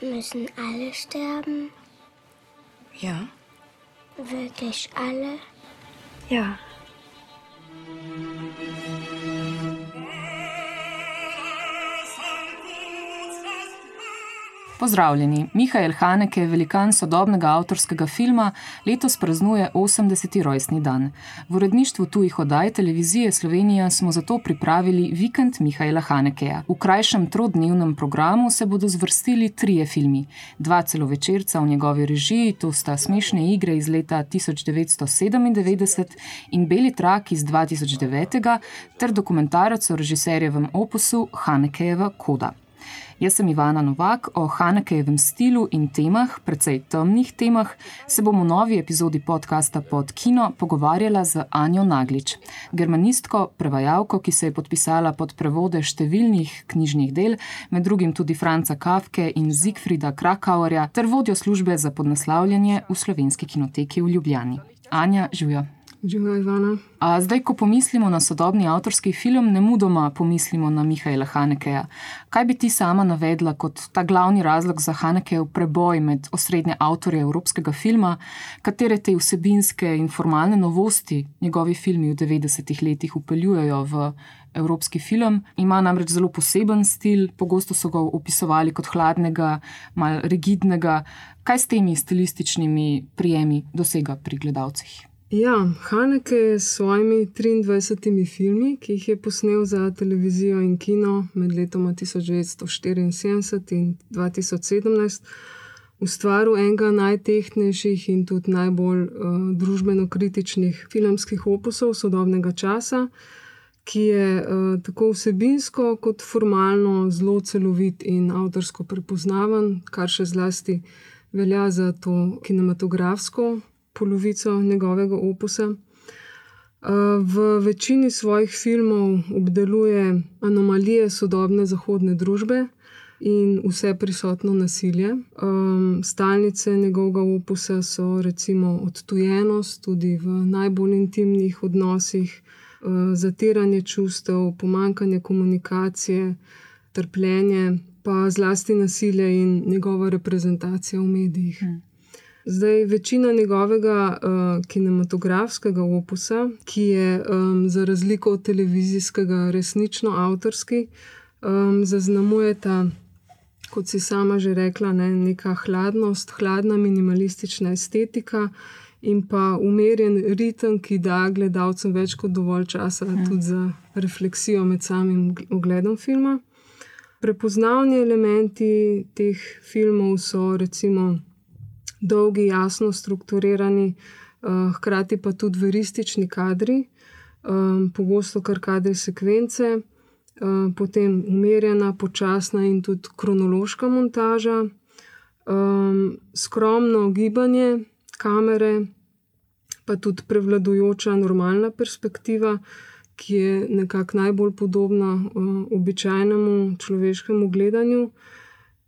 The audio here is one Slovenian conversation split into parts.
Müssen alle sterben? Ja. Wirklich alle? Ja. Pozdravljeni, Mihajl Haneke velikan sodobnega avtorskega filma, letos praznuje 80. rojstni dan. V uredništvu tujih oddaj televizije Slovenija smo zato pripravili vikend Mihajla Hanekeja. V krajšem trodnevnem programu se bodo zvrstili trije filmi: dva celovečerca v njegovi režiji, to sta Smešne igre iz leta 1997 in Beli trak iz 2009, ter dokumentarec o režiserjevem opusu Hanekejeva Koda. Jaz sem Ivana Novak, o Hanekejevem stilu in temah, precej temnih temah, se bomo v novi epizodi podcasta pod Kino pogovarjala z Anjo Naglič, germanistko, prevajalko, ki se je podpisala pod prevode številnih knjižnih del, med drugim tudi Franca Kafke in Zigfrida Krakauerja, ter vodjo službe za podnaslavljanje v slovenski kinoteki v Ljubljani. Anja, živijo. Živijo, Ivana. A zdaj, ko pomislimo na sodobni avtorski film, ne mudoma pomislimo na Mihajla Hanekeja. Kaj bi ti sama navedla kot ta glavni razlog za Hanekejev preboj med osrednje avtorje evropskega filma, katere te vsebinske in formalne novosti njegovi filmi v 90-ih letih upeljujejo v evropski film? Ima namreč zelo poseben stil, pogosto so ga opisovali kot hladnega, mal rigidnega. Kaj s temi stilističnimi prijemi dosega pri gledalcih? Ja, Haneke je s svojimi 23 filmi, ki jih je posnel za televizijo in kino med letoma 1974 in 2017, ustvaril enega najtehnejših in tudi najbolj uh, družbeno-kritičnih filmskih opusov sodobnega časa, ki je uh, tako vsebinsko kot formalno zelo celovit in avtorsko prepoznaven, kar še zlasti velja za to kinematografsko polovico njegovega opusa. Uh, v večini svojih filmov obdeluje anomalije sodobne zahodne družbe in vse prisotno nasilje. Um, stalnice njegovega opusa so recimo odtujenost, tudi v najbolj intimnih odnosih, uh, zatiranje čustev, pomankanje komunikacije, trpljenje, pa zlasti nasilje in njegova reprezentacija v medijih. Hmm. Zdaj, večina njegovega uh, kinematografskega opusa, ki je um, za razliko od televizijskega resnično avtorski, um, zaznamuje ta, kot si sama že rekla, ne, neka hladnost, hladna minimalistična estetika in pa umirjen ritem, ki da gledalcem več kot dovolj časa ja. tudi za refleksijo med samim ogledom filma. Prepoznavni elementi teh filmov so recimo dolgi, jasno strukturirani, uh, hkrati pa tudi veristični kadri, um, pogosto kar kadri sekvence, uh, potem umirjena, počasna in tudi kronološka montaža, skromno gibanje kamere, pa tudi prevladujoča normalna perspektiva. Ki je nekako najbolj podobna uh, običajnemu človeškemu gledanju, uh,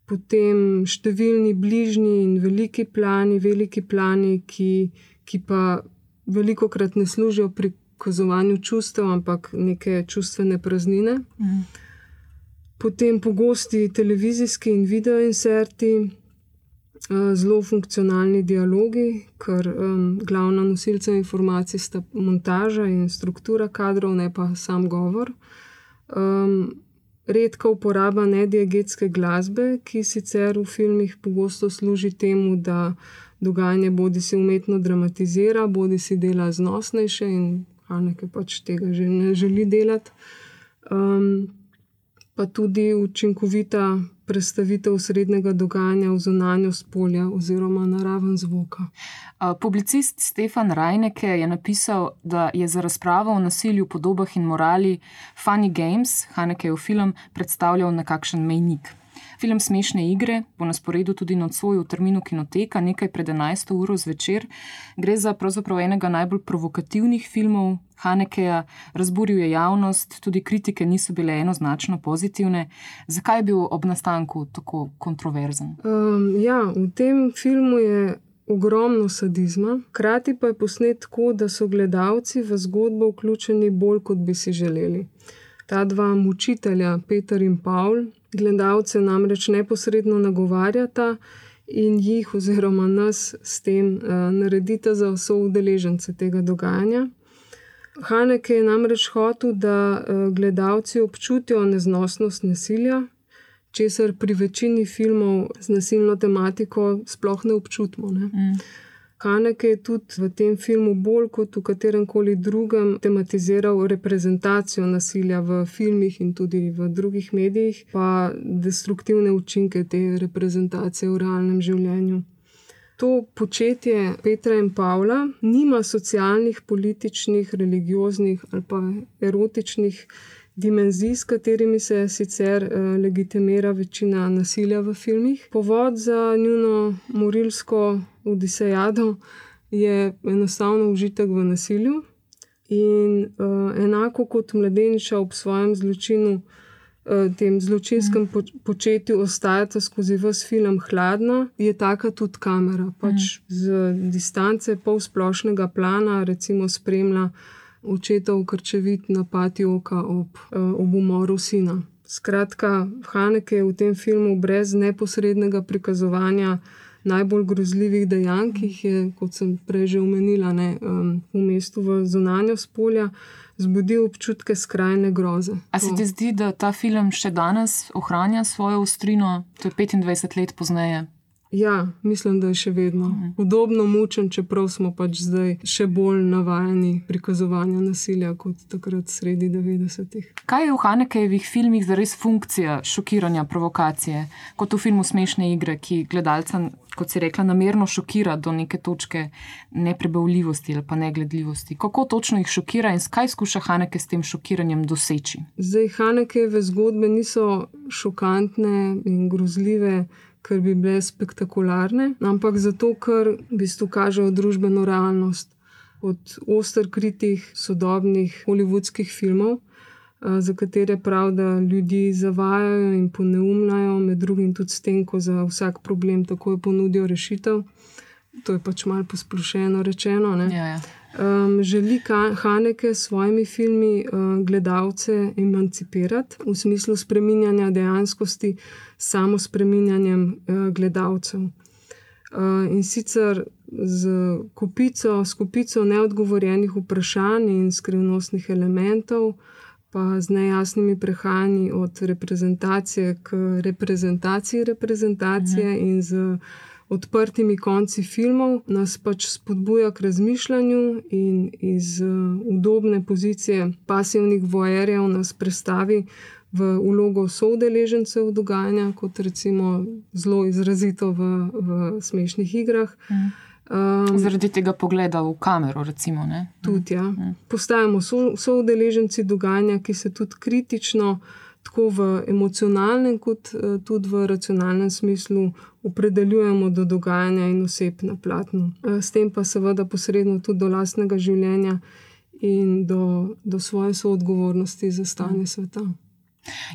potem številni bližnji in veliki plani, veliki plani, ki, ki pa veliko krat ne služijo prikazovanju čustev, ampak neke čustvene praznine. Mhm. Potem pogosti televizijski in video inserti, eh, zelo funkcionalni dialogi, ker um, glavna nosilca informacij sta montaža in struktura kadrov, ne pa sam govor. Um, redka uporaba nediegetske glasbe, ki sicer v filmih pogosto služi temu, da dogajanje bodi se umetno dramatizira, bodi se dela znosnejše in nekaj pač tega že ne želi delati. Um, pa tudi učinkovita predstavitev srednjega dogajanja v zunanjost polja oziroma naraven zvoka. Publicist Stefan Rajneke je napisal, da je za razpravo o nasilju, podobah in morali Funny Games, Hanekejev film, predstavljal nekakšen mejnik. Film Smešne igre bo na sporedu tudi nocoj v terminu Kinoteka, nekaj pred 11. uro zvečer. Gre za pravzaprav enega najbolj provokativnih filmov Hanekeja, razburil je javnost, tudi kritike niso bile enoznačno pozitivne. Zakaj je bil ob nastanku tako kontroverzen? Um, ja, v tem filmu je. Ogromno sadizma, hkrati pa je posnet tako, da so gledalci v zgodbo vključeni bolj, kot bi si želeli. Ta dva mučitelja, Peter in Paul, Gledalce namreč neposredno nagovarjata in jih, oziroma nas, s tem uh, naredita za vse udeležence tega dogajanja. Haneke je namreč hotel, da uh, gledalci občutijo neznosnost nasilja, česar pri večini filmov z nasilno tematiko sploh ne občutimo. Ne? Mm. Haneke je tudi v tem filmu bolj kot v katerem koli drugem tematiziral reprezentacijo nasilja v filmih in tudi v drugih medijih, pa destruktivne učinke te reprezentacije v realnem življenju. To početje Petra in Pavla nima socialnih, političnih, religioznih ali pa erotičnih dimenzij, s katerimi se sicer uh, legitimira večina nasilja v filmih. Povod za njuno morilsko odisejado je enostavno užitek v nasilju. In uh, enako kot mladeniča ob svojem zločinu, uh, tem zločinskem mm. početju, ostajata skozi vse film hladna, je taka tudi kamera. Pač mm. Z distance pol splošnega plana, recimo, spremlja očetov krčevit napad oka ob, eh, ob umoru sina. Skratka, Haneke je v tem filmu brez neposrednega prikazovanja najbolj grozljivih dejanj, ki jih je, kot sem prej že omenila, ne, um, v mestu v zunanjo spolja, zbudil občutke skrajne groze. A se ti zdi, da ta film še danes ohranja svojo ostrino, to je 25 let pozneje? Ja, mislim, da je še vedno mhm. podobno mučen, čeprav smo pač zdaj še bolj navajeni prikazovanja nasilja kot takrat sredi 90-ih. Kaj je v Hanekejevih filmih za res funkcija šokiranja, provokacije, kot v filmu Smešne igre, ki gledalca, kot si rekla, namerno šokira do neke točke neprebavljivosti ali pa negledljivosti? Kako točno jih šokira in kaj skuša Haneke s tem šokiranjem doseči? Zdaj, Hanekejeve zgodbe niso šokantne in grozljive ker bi bile spektakularne, ampak zato, ker v bistvu kažejo družbeno realnost od ostr kritih sodobnih holivudskih filmov, za katere prav, da ljudi zavajajo in poneumljajo, med drugim tudi s tem, ko za vsak problem takoj ponudijo rešitev. To je pač malo posplošeno rečeno. Ja, ja um, želi Haneke s svojimi filmi uh, gledalce emancipirati v smislu spreminjanja dejanskosti, samo spreminjanjem uh, gledalcev. Uh, in sicer z kupico, skupico neodgovorjenih vprašanj in skrivnostnih elementov, pa z nejasnimi prehajanji od reprezentacije k reprezentaciji reprezentacije mhm. in z odprtimi konci filmov, nas pač spodbuja k razmišljanju in iz uh, udobne pozicije pasivnih vojerjev nas prestavi v ulogo soudeležencev dogajanja, kot recimo zelo izrazito v, v smešnih igrah. Um, Zaradi tega pogleda v kamero, recimo. Ne? Tudi, ja. Mm. Postajamo soudeleženci so dogajanja, ki se tudi kritično tako v emocionalnem, kot eh, tudi v racionalnem smislu opredeljujemo do dogajanja in oseb na platnu. Eh, s tem pa seveda posredno tudi do lastnega življenja in do, do svoje soodgovornosti za stanje sveta.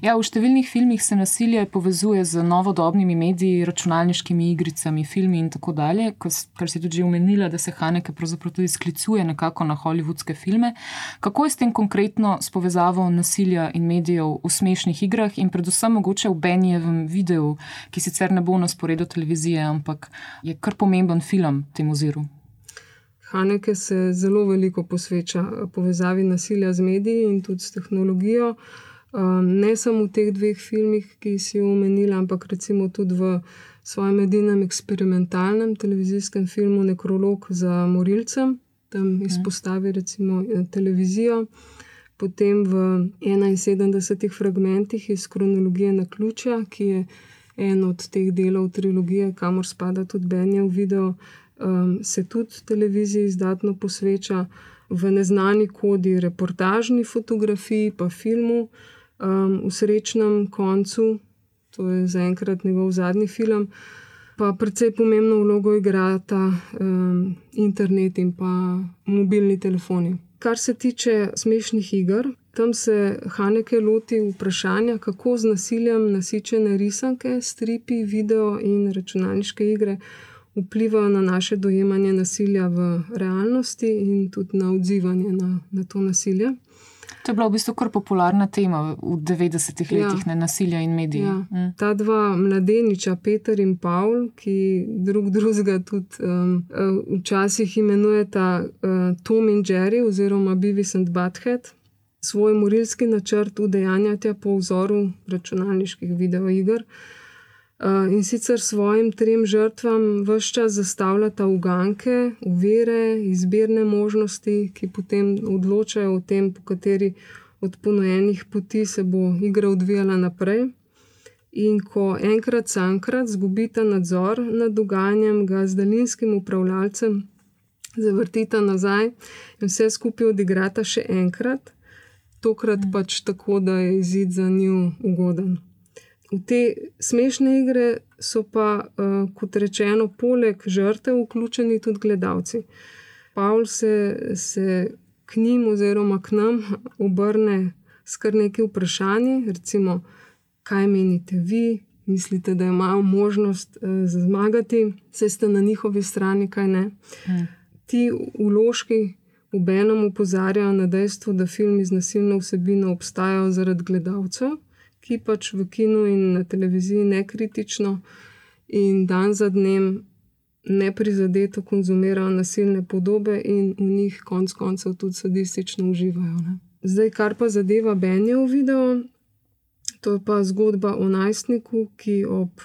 Ja, v številnih filmih se nasilje povezuje z novodobnimi mediji, računalniškimi igricami, filmi in tako dalje, kar si tudi omenila, da se Haneke pravzaprav tudi sklicuje nekako na holivudske filme. Kako je s tem konkretno s povezavo nasilja in medijev v smešnih igrah in predvsem mogoče v Benjevem videu, ki sicer ne bo na sporedu televizije, ampak je kar pomemben film tem oziru? Haneke se zelo veliko posveča povezavi nasilja z mediji in tudi s tehnologijo. Um, ne samo v teh dveh filmih, ki si jih omenila, ampak recimo tudi v svojem edinem eksperimentalnem televizijskem filmu Nekrolog za morilcem, tam mhm. izpostavi recimo eh, televizijo. Potem v 71 fragmentih iz kronologije na ključa, ki je en od teh delov trilogije, kamor spada tudi Benjav video, um, se tudi televiziji izdatno posveča v neznani kodi, reportažni fotografiji, pa filmu um, v srečnem koncu, to je zaenkrat njegov zadnji film, pa predvsej pomembno vlogo igrata um, internet in pa mobilni telefoni. Kar se tiče smešnih iger, tam se Haneke loti vprašanja, kako z nasiljem nasičene risanke, stripi, video in računalniške igre vplivajo na naše dojemanje nasilja v realnosti in tudi na odzivanje na, na to nasilje. To je bila v bistvu kar popularna tema v 90-ih Ja. letih, ne nasilja in mediji. Ja. Mm. Ta dva mladeniča, Peter in Paul, ki drug drugega tudi um, uh, včasih imenujeta uh, Tom in Jerry oziroma Beavis and Butthead, svoj morilski načrt udejanjata po vzoru računalniških videoiger. Uh, in sicer svojim trem žrtvam vse čas zastavljata uganke, uvere, izbirne možnosti, ki potem odločajo o tem, po kateri od ponujenih poti se bo igra odvijala naprej. In ko enkrat sankrat zgubita nadzor nad dogajanjem, ga z daljinskim upravljalcem zavrtita nazaj in vse skupaj odigrata še enkrat, tokrat pač tako, da je izid za njo ugoden. V te smešne igre so pa, uh, kot rečeno, poleg žrtev vključeni tudi gledalci. Pavel se, se k njim oziroma k nam obrne s kar nekaj vprašanji, recimo, kaj menite vi, mislite, da imajo možnost uh, zmagati, se ste na njihovi strani, kaj ne. Mm. Ti vložki obenem upozarjajo na dejstvo, da filmi z nasilno vsebino obstajajo zaradi gledalcev, ki pač v kinu in na televiziji nekritično in dan za dnem neprizadeto konzumirajo nasilne podobe in v njih konec koncev tudi sadistično uživajo. Ne. Zdaj, kar pa zadeva Benjev video, to je pa zgodba o najstniku, ki ob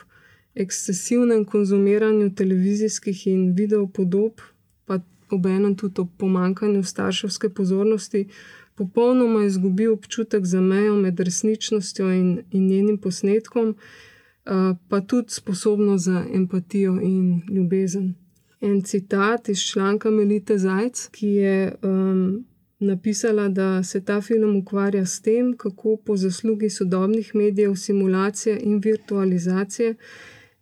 ekscesivnem konzumiranju televizijskih in videopodob, pa obenem tudi ob pomankanju starševske pozornosti, popolnoma izgubi občutek za mejo med resničnostjo in, in njenim posnetkom, uh, pa tudi sposobnost za empatijo in ljubezen. En citat iz članka Melite Zajc, ki je um, napisala, da se ta film ukvarja s tem, kako po zaslugi sodobnih medijev, simulacije in virtualizacije.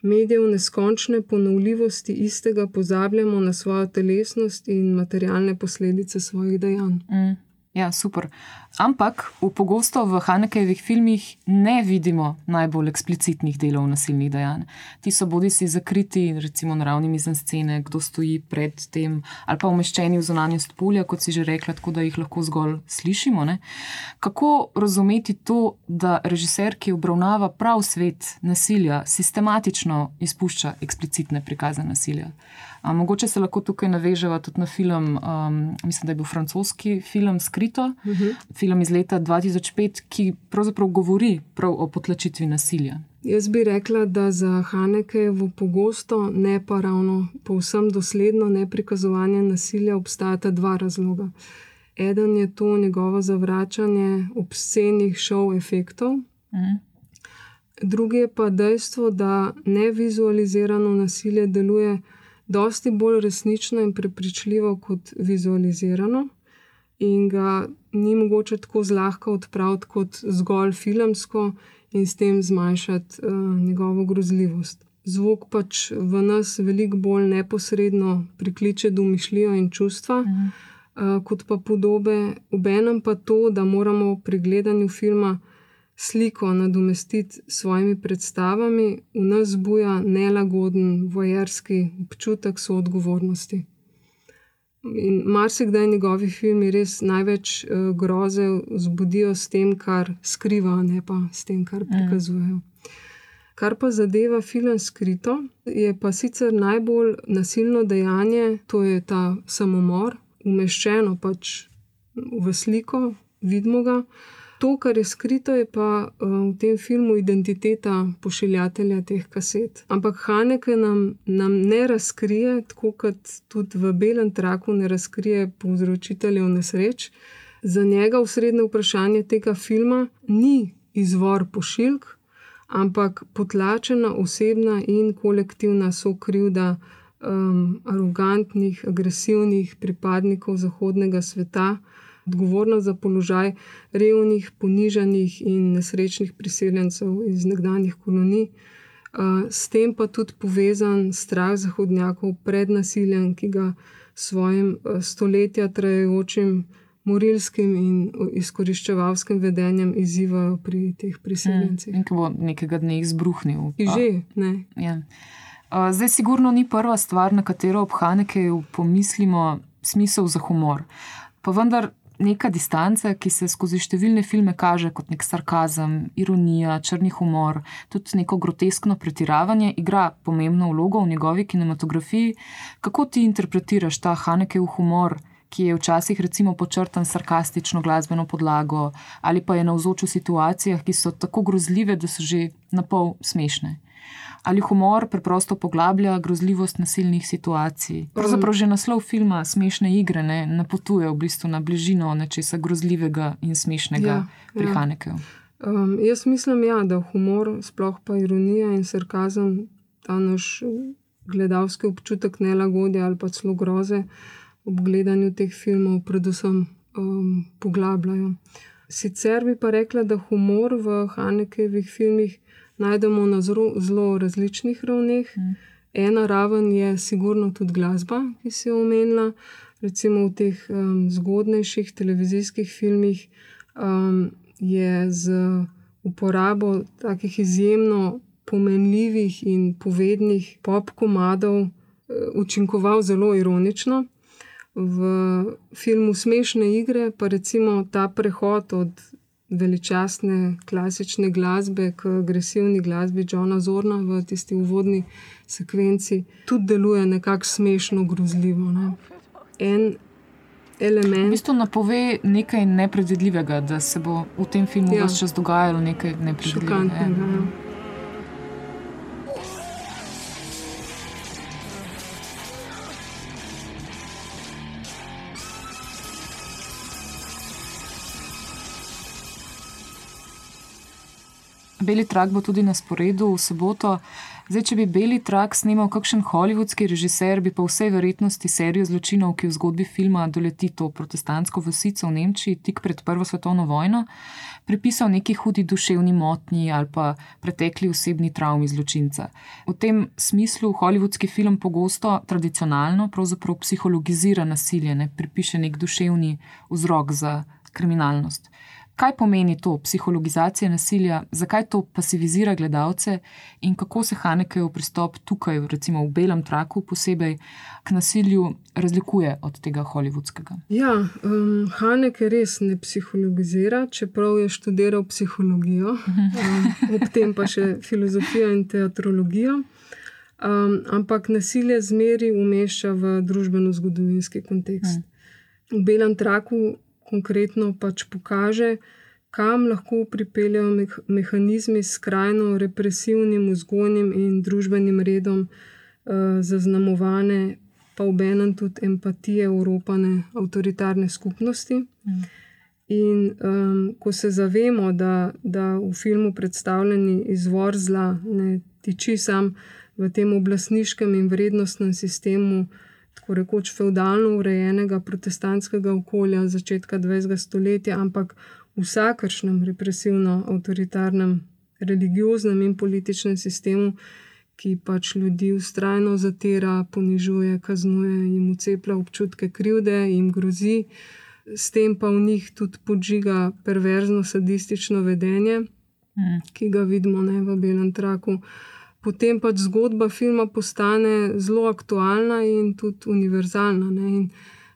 Medijev neskončne ponovljivosti istega pozabljamo na svojo telesnost in materialne posledice svojih dejanj. Mm. Ja, super. Ampak v pogosto v Hanekejevih filmih ne vidimo najbolj eksplicitnih delov nasilnih dejanj. Ti so bodi si zakriti, recimo na ravni mizenscene, kdo stoji pred tem, ali pa umeščeni v zunanjost polja, kot si že rekla, tako da jih lahko zgolj slišimo. Ne? Kako razumeti to, da režiser, ki obravnava prav svet nasilja, sistematično izpušča eksplicitne prikaze nasilja? A, mogoče se lahko tukaj naveževa tudi na film, um, mislim, da je bil francoski film Skrito, uh -huh. Film iz leta 2005, ki pravzaprav govori prav o potlačitvi nasilja. Jaz bi rekla, da za Hanekejevo pogosto, ne pa ravno povsem dosledno neprikazovanje nasilja obstajata dva razloga. Eden je to njegovo zavračanje obscenih šov efektov, Mm. drugi je pa dejstvo, da nevizualizirano nasilje deluje dosti bolj resnično in prepričljivo kot vizualizirano, in ga ni mogoče tako zlahka odpraviti kot zgolj filmsko in s tem zmanjšati uh, njegovo grozljivost. Zvok pač v nas veliko bolj neposredno prikliče domišljijo in čustva, Mhm. uh, kot pa podobe, obenem pa to, da moramo pri gledanju filma sliko nadomestiti s svojimi predstavami, v nas buja nelagoden, vojerski občutek soodgovornosti. In marsikdaj njegovi filmi res največ uh, groze vzbudijo s tem, kar skrivajo, ne pa s tem, kar prikazujejo. Kar pa zadeva film skrito, je pa sicer najbolj nasilno dejanje, to je ta samomor, umeščeno pač v sliko, vidimo ga. To, kar je skrito, je pa uh, v tem filmu identiteta pošiljatelja teh kaset. Ampak Haneke nam, nam ne razkrije, tako kot tudi v Belem traku ne razkrije povzročiteljev nesreč. Za njega osrednje vprašanje tega filma ni izvor pošiljk, ampak potlačena osebna in kolektivna sokrivda um, arogantnih, agresivnih pripadnikov zahodnega sveta odgovorna za položaj revnih, ponižanih in nesrečnih priseljencev iz nekdanjih kolonij, s tem pa tudi povezan strah zahodnjakov pred nasiljem, ki ga svojim stoletja trajajočim morilskim in izkoriščevalskim vedenjem izzivajo pri teh priseljencih. In ki bo nekega dne izbruhnil. Ki že, ne. Ja. Zdaj, sigurno ni prva stvar, na katero ob Hanekeju pomislimo, smisel za humor. Pa vendar neka distanca, ki se skozi številne filme kaže kot nek sarkazem, ironija, črni humor, tudi neko groteskno pretiravanje, igra pomembno vlogo v njegovi kinematografiji. Kako ti interpretiraš ta Hanekev humor? Ki je včasih recimo počrtan sarkastično glasbeno podlago, ali pa je navzoč v situacijah, ki so tako grozljive, da so že na pol smešne ali humor preprosto poglablja grozljivost nasilnih situacij. Pravzaprav že naslov filma Smešne igre ne, napotuje v bistvu na bližino nečesa grozljivega in smešnega ja, pri ja. Hanekeju. Um, jaz mislim, ja, da humor, sploh pa ironija in sarkazem, ta naš gledalski občutek nelagodja ali pa celo groze ob gledanju teh filmov, predvsem um, poglabljajo. Sicer bi pa rekla, da humor v Hanekevih filmih najdemo na zelo, zelo različnih ravneh. Mm. Ena raven je sigurno tudi glasba, ki si jo omenila, recimo v teh um, zgodnejših televizijskih filmih um, je z uporabo takih izjemno pomenljivih in povednih pop komadov uh, učinkoval zelo ironično. V filmu Smešne igre pa recimo ta prehod od veličastne klasične glasbe k agresivni glasbi Johna Zorna v tisti uvodni sekvenci, tudi deluje nekako smešno, grozljivo. Ne. En element. V bistvu napove nekaj nepredvidljivega, da se bo v tem filmu ja. vse čas dogajalo nekaj nepredvidljivega. Ja. Beli trak bo tudi na sporedu v soboto. Zdaj, če bi Beli trak snimal kakšen holivudski režiser, bi pa vsej verjetnosti serijo zločinov, ki v zgodbi filma doleti to protestantsko vasico v Nemčiji tik pred Prvo svetovno vojno, pripisal neki hudi duševni motnji ali pa pretekli osebni travmi zločinca. V tem smislu holivudski film pogosto tradicionalno pravzaprav psihologizira nasilje, ne pripiše nek duševni vzrok za kriminalnost. Kaj pomeni to psihologizacija nasilja, zakaj to pasivizira gledalce in kako se Hanekev pristop tukaj, recimo v Belem traku, posebej k nasilju, razlikuje od tega holivudskega? Ja, um, Haneke res ne psihologizira, čeprav je študiral psihologijo, um, ob tem pa še filozofijo in teatrologijo. Um, ampak nasilje zmeri umešča v družbeno-zgodovinski kontekst. Hmm. V Belem traku konkretno pač pokaže, kam lahko pripeljejo mehanizmi s skrajno represivnim vzgojnim in družbenim redom, uh, zaznamovane pa v enem tudi empatije Evropane avtoritarne skupnosti. Mm. In um, ko se zavemo, da, da v filmu predstavljeni izvor zla ne tiči sam v tem oblastniškem in vrednostnem sistemu, tako rekoč feudalno urejenega protestantskega okolja začetka 20. stoletja, ampak v vsakršnem represivno-avtoritarnem, religioznem in političnem sistemu, ki pač ljudi ustrajno zatira, ponižuje, kaznuje, jim uceplja občutke krivde, jim grozi, s tem pa v njih tudi podžiga perverzno sadistično vedenje, mm. ki ga vidimo ne, v belem traku potem pač zgodba filma postane zelo aktualna in tudi univerzalna. Ne? In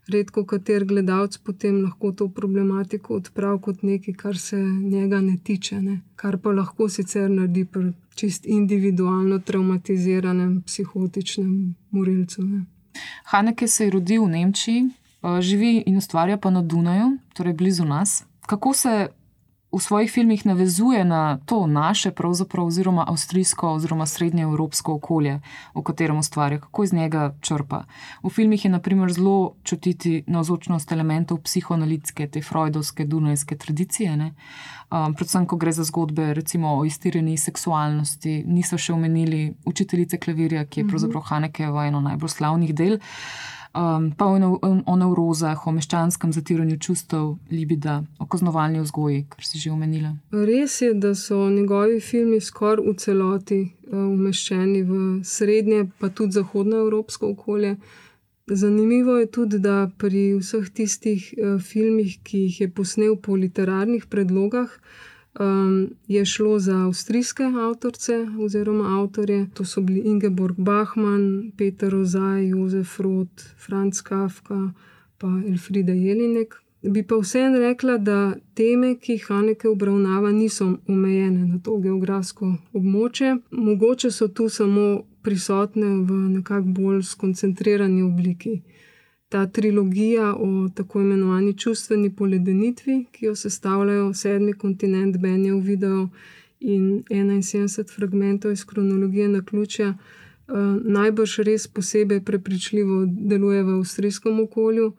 redko kater gledalec potem lahko to problematiko odpravi kot nekaj, kar se njega ne tiče, ne? kar pa lahko sicer naredi pri čist individualno traumatiziranem psihotičnem morilcu. Ne? Haneke se je rodil v Nemčiji, eh, živi in ustvarja pa na Dunaju, torej blizu nas. Kako se v svojih filmih navezuje na to naše, oziroma avstrijsko, oziroma srednjeevropsko okolje, v katerem ustvarja, kako iz njega črpa. V filmih je naprimer zelo čutiti navzočnost elementov psihoanalitske, te freudovske, dunajske tradicije. Um, predvsem, ko gre za zgodbe recimo, o iztirjeni seksualnosti, niso še omenili učiteljice klavirja, ki je mhm. pravzaprav Hanekeva eno najbolj slavnih del um, pa o, o nevrozah, o meščanskem zatiranju čustev, libida, o kaznovalni vzgoji, kar si že omenila. Res je, da so njegovi filmi skoraj v celoti uh, umeščeni v srednje, pa tudi zahodnoevropsko okolje. Zanimivo je tudi, da pri vseh tistih uh, filmih, ki jih je posnel po literarnih predlogah, um, je šlo za avstrijske avtorice oziroma avtorje. To so bili Ingeborg Bachmann, Peter Ozaj, Jozef Roth, Franz Kafka, pa Elfrida Jelinek, Bi pa vseeno rekla, da teme, ki jih Haneke obravnava, niso omejene na to geografsko območje. Mogoče so tu samo prisotne v nekako bolj skoncentrirani obliki. Ta trilogija o tako imenovani čustveni poledenitvi, ki jo sestavljajo sedmi kontinent, Benjev video in 71 fragmentov iz kronologije na ključja, najbrž res posebej prepričljivo deluje v avstrijskem okolju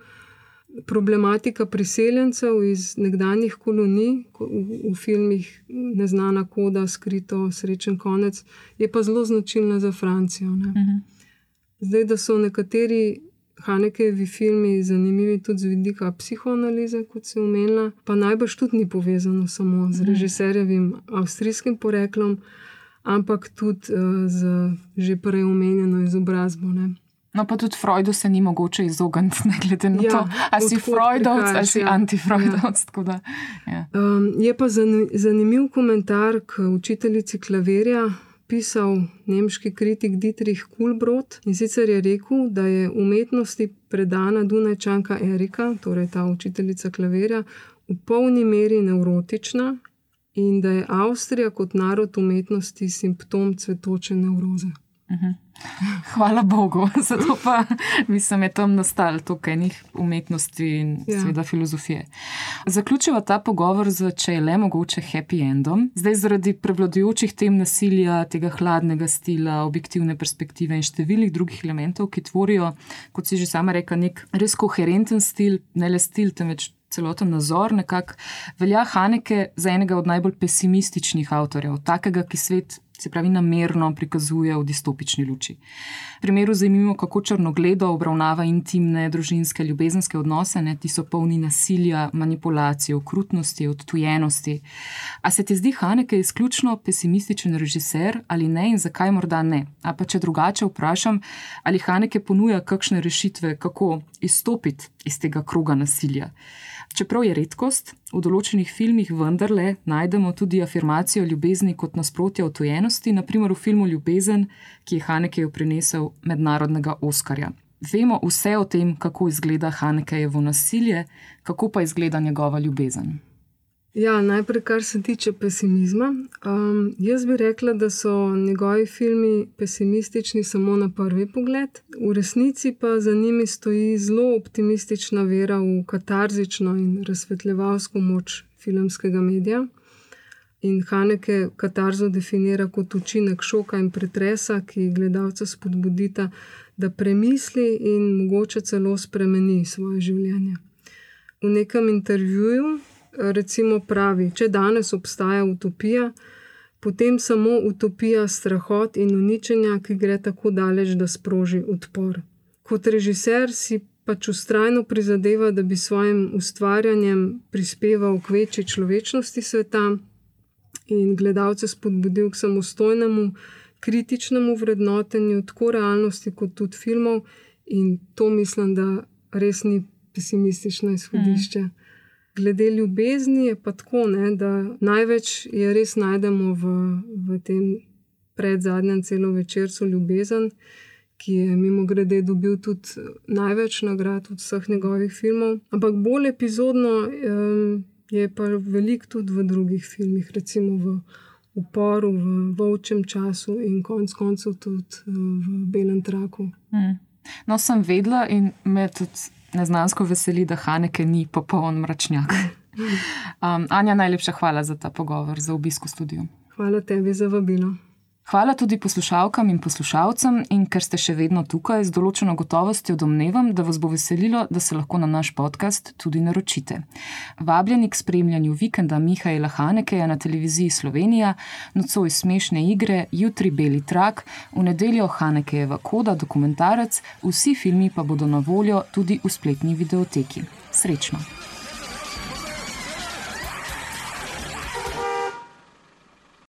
problematika priseljencev iz nekdanjih kolonij, v, v filmih Neznana koda, skrito, srečen konec, je pa zelo značilna za Francijo. Uh mhm. -huh. Zdaj, da so nekateri Hanekevi filmi zanimivi tudi z vidika psihoanalize, kot se omenila, pa najbrž tudi ni povezano samo z režiserjevim avstrijskim poreklom, ampak tudi uh, z že prej omenjeno izobrazbo. Ne. No, pa tudi Freudu se ni mogoče izogniti, ne glede na ja, to, ali si Freudovc ali si ja. antifreudovc. Ja. Ja. Um, je pa zanimiv komentar k učiteljici klavirja. Pisal nemški kritik Dietrich Kulbrod in sicer je rekel, da je umetnosti predana Dunajčanka Erika, torej ta učiteljica klavirja, v polni meri nevrotična in da je Avstrija kot narod umetnosti simptom cvetoče nevroze. Mhm. Hvala Bogu, zato pa mislim, da je tam nastal tukaj njih umetnosti in ja. seveda filozofije. Zaključiva ta pogovor z, če je le mogoče, happy endom. Zdaj, zaradi prevladujočih tem nasilja, tega hladnega stila, objektivne perspektive in številnih drugih elementov, ki tvorijo, kot si že sama rekla, nek res koherenten stil, ne le stil, temveč. Celoten nazor nekako velja Haneke za enega od najbolj pesimističnih avtorjev, takega, ki svet se pravi, namerno prikazuje v distopični luči. V primeru zanimivo, kako črnogledo obravnava intimne, družinske, ljubezenske odnose, ne, ti so polni nasilja, manipulacije, okrutnosti, odtujenosti. A se ti zdi Haneke izključno pesimističen režiser ali ne in zakaj morda ne? A pa če drugače vprašam, ali Haneke ponuja kakšne rešitve, kako izstopiti iz tega kroga nasilja? Čeprav je redkost, v določenih filmih vendarle najdemo tudi afirmacijo ljubezni kot nasprotja odtojenosti, naprimer v filmu Ljubezen, ki je Hanekeju prinesel mednarodnega Oskarja. Vemo vse o tem, kako izgleda Hanekejevo nasilje, kako pa izgleda njegova ljubezen. Ja, najprej, kar se tiče pesimizma. Um, jaz bi rekla, da so njegovi filmi pesimistični samo na prvi pogled, v resnici pa za njimi stoji zelo optimistična vera v katarzično in razsvetljevalsko moč filmskega medija. In Haneke katarzo definira kot učinek šoka in pretresa, ki gledalca spodbudita, da premisli in mogoče celo spremeni svoje življenje. V nekem intervjuju recimo pravi, če danes obstaja utopija, potem samo utopija strahot in uničenja, ki gre tako daleč, da sproži odpor. Kot režiser si pač ustrajno prizadeva, da bi svojim ustvarjanjem prispeval k večji človečnosti sveta in gledalce spodbudil k samostojnemu, kritičnemu vrednotenju tako realnosti kot tudi filmov, in to mislim, da res ni pesimistično izhodišče. Mm. Glede ljubezni je pa tako, ne, da največ je res najdemo v, v tem predzadnjem celo večercu ljubezen, ki je mimo grede dobil tudi največ nagrad od vseh njegovih filmov. Ampak bolj epizodno um, je pa veliko tudi v drugih filmih, recimo v Uporu, v Vovčem času in konec koncev tudi v Belem traku. Hmm. No, sem vedela in me tudi neznansko veseli, da Haneke ni popoln mračnjak. Um, Anja, najlepša hvala za ta pogovor, za obisk v studiu. Hvala tebi za vabilo. Hvala tudi poslušalkam in poslušalcem, in ker ste še vedno tukaj, z določeno gotovostjo domnevam, da vas bo veselilo, da se lahko na naš podcast tudi naročite. Vabljeni k spremljanju vikenda Mihajla Hanekeja na televiziji Slovenija, nocoj smešne igre, jutri Beli trak, v nedeljo Hanekejeva koda, dokumentarec, vsi filmi pa bodo na voljo tudi v spletni videoteki. Srečno!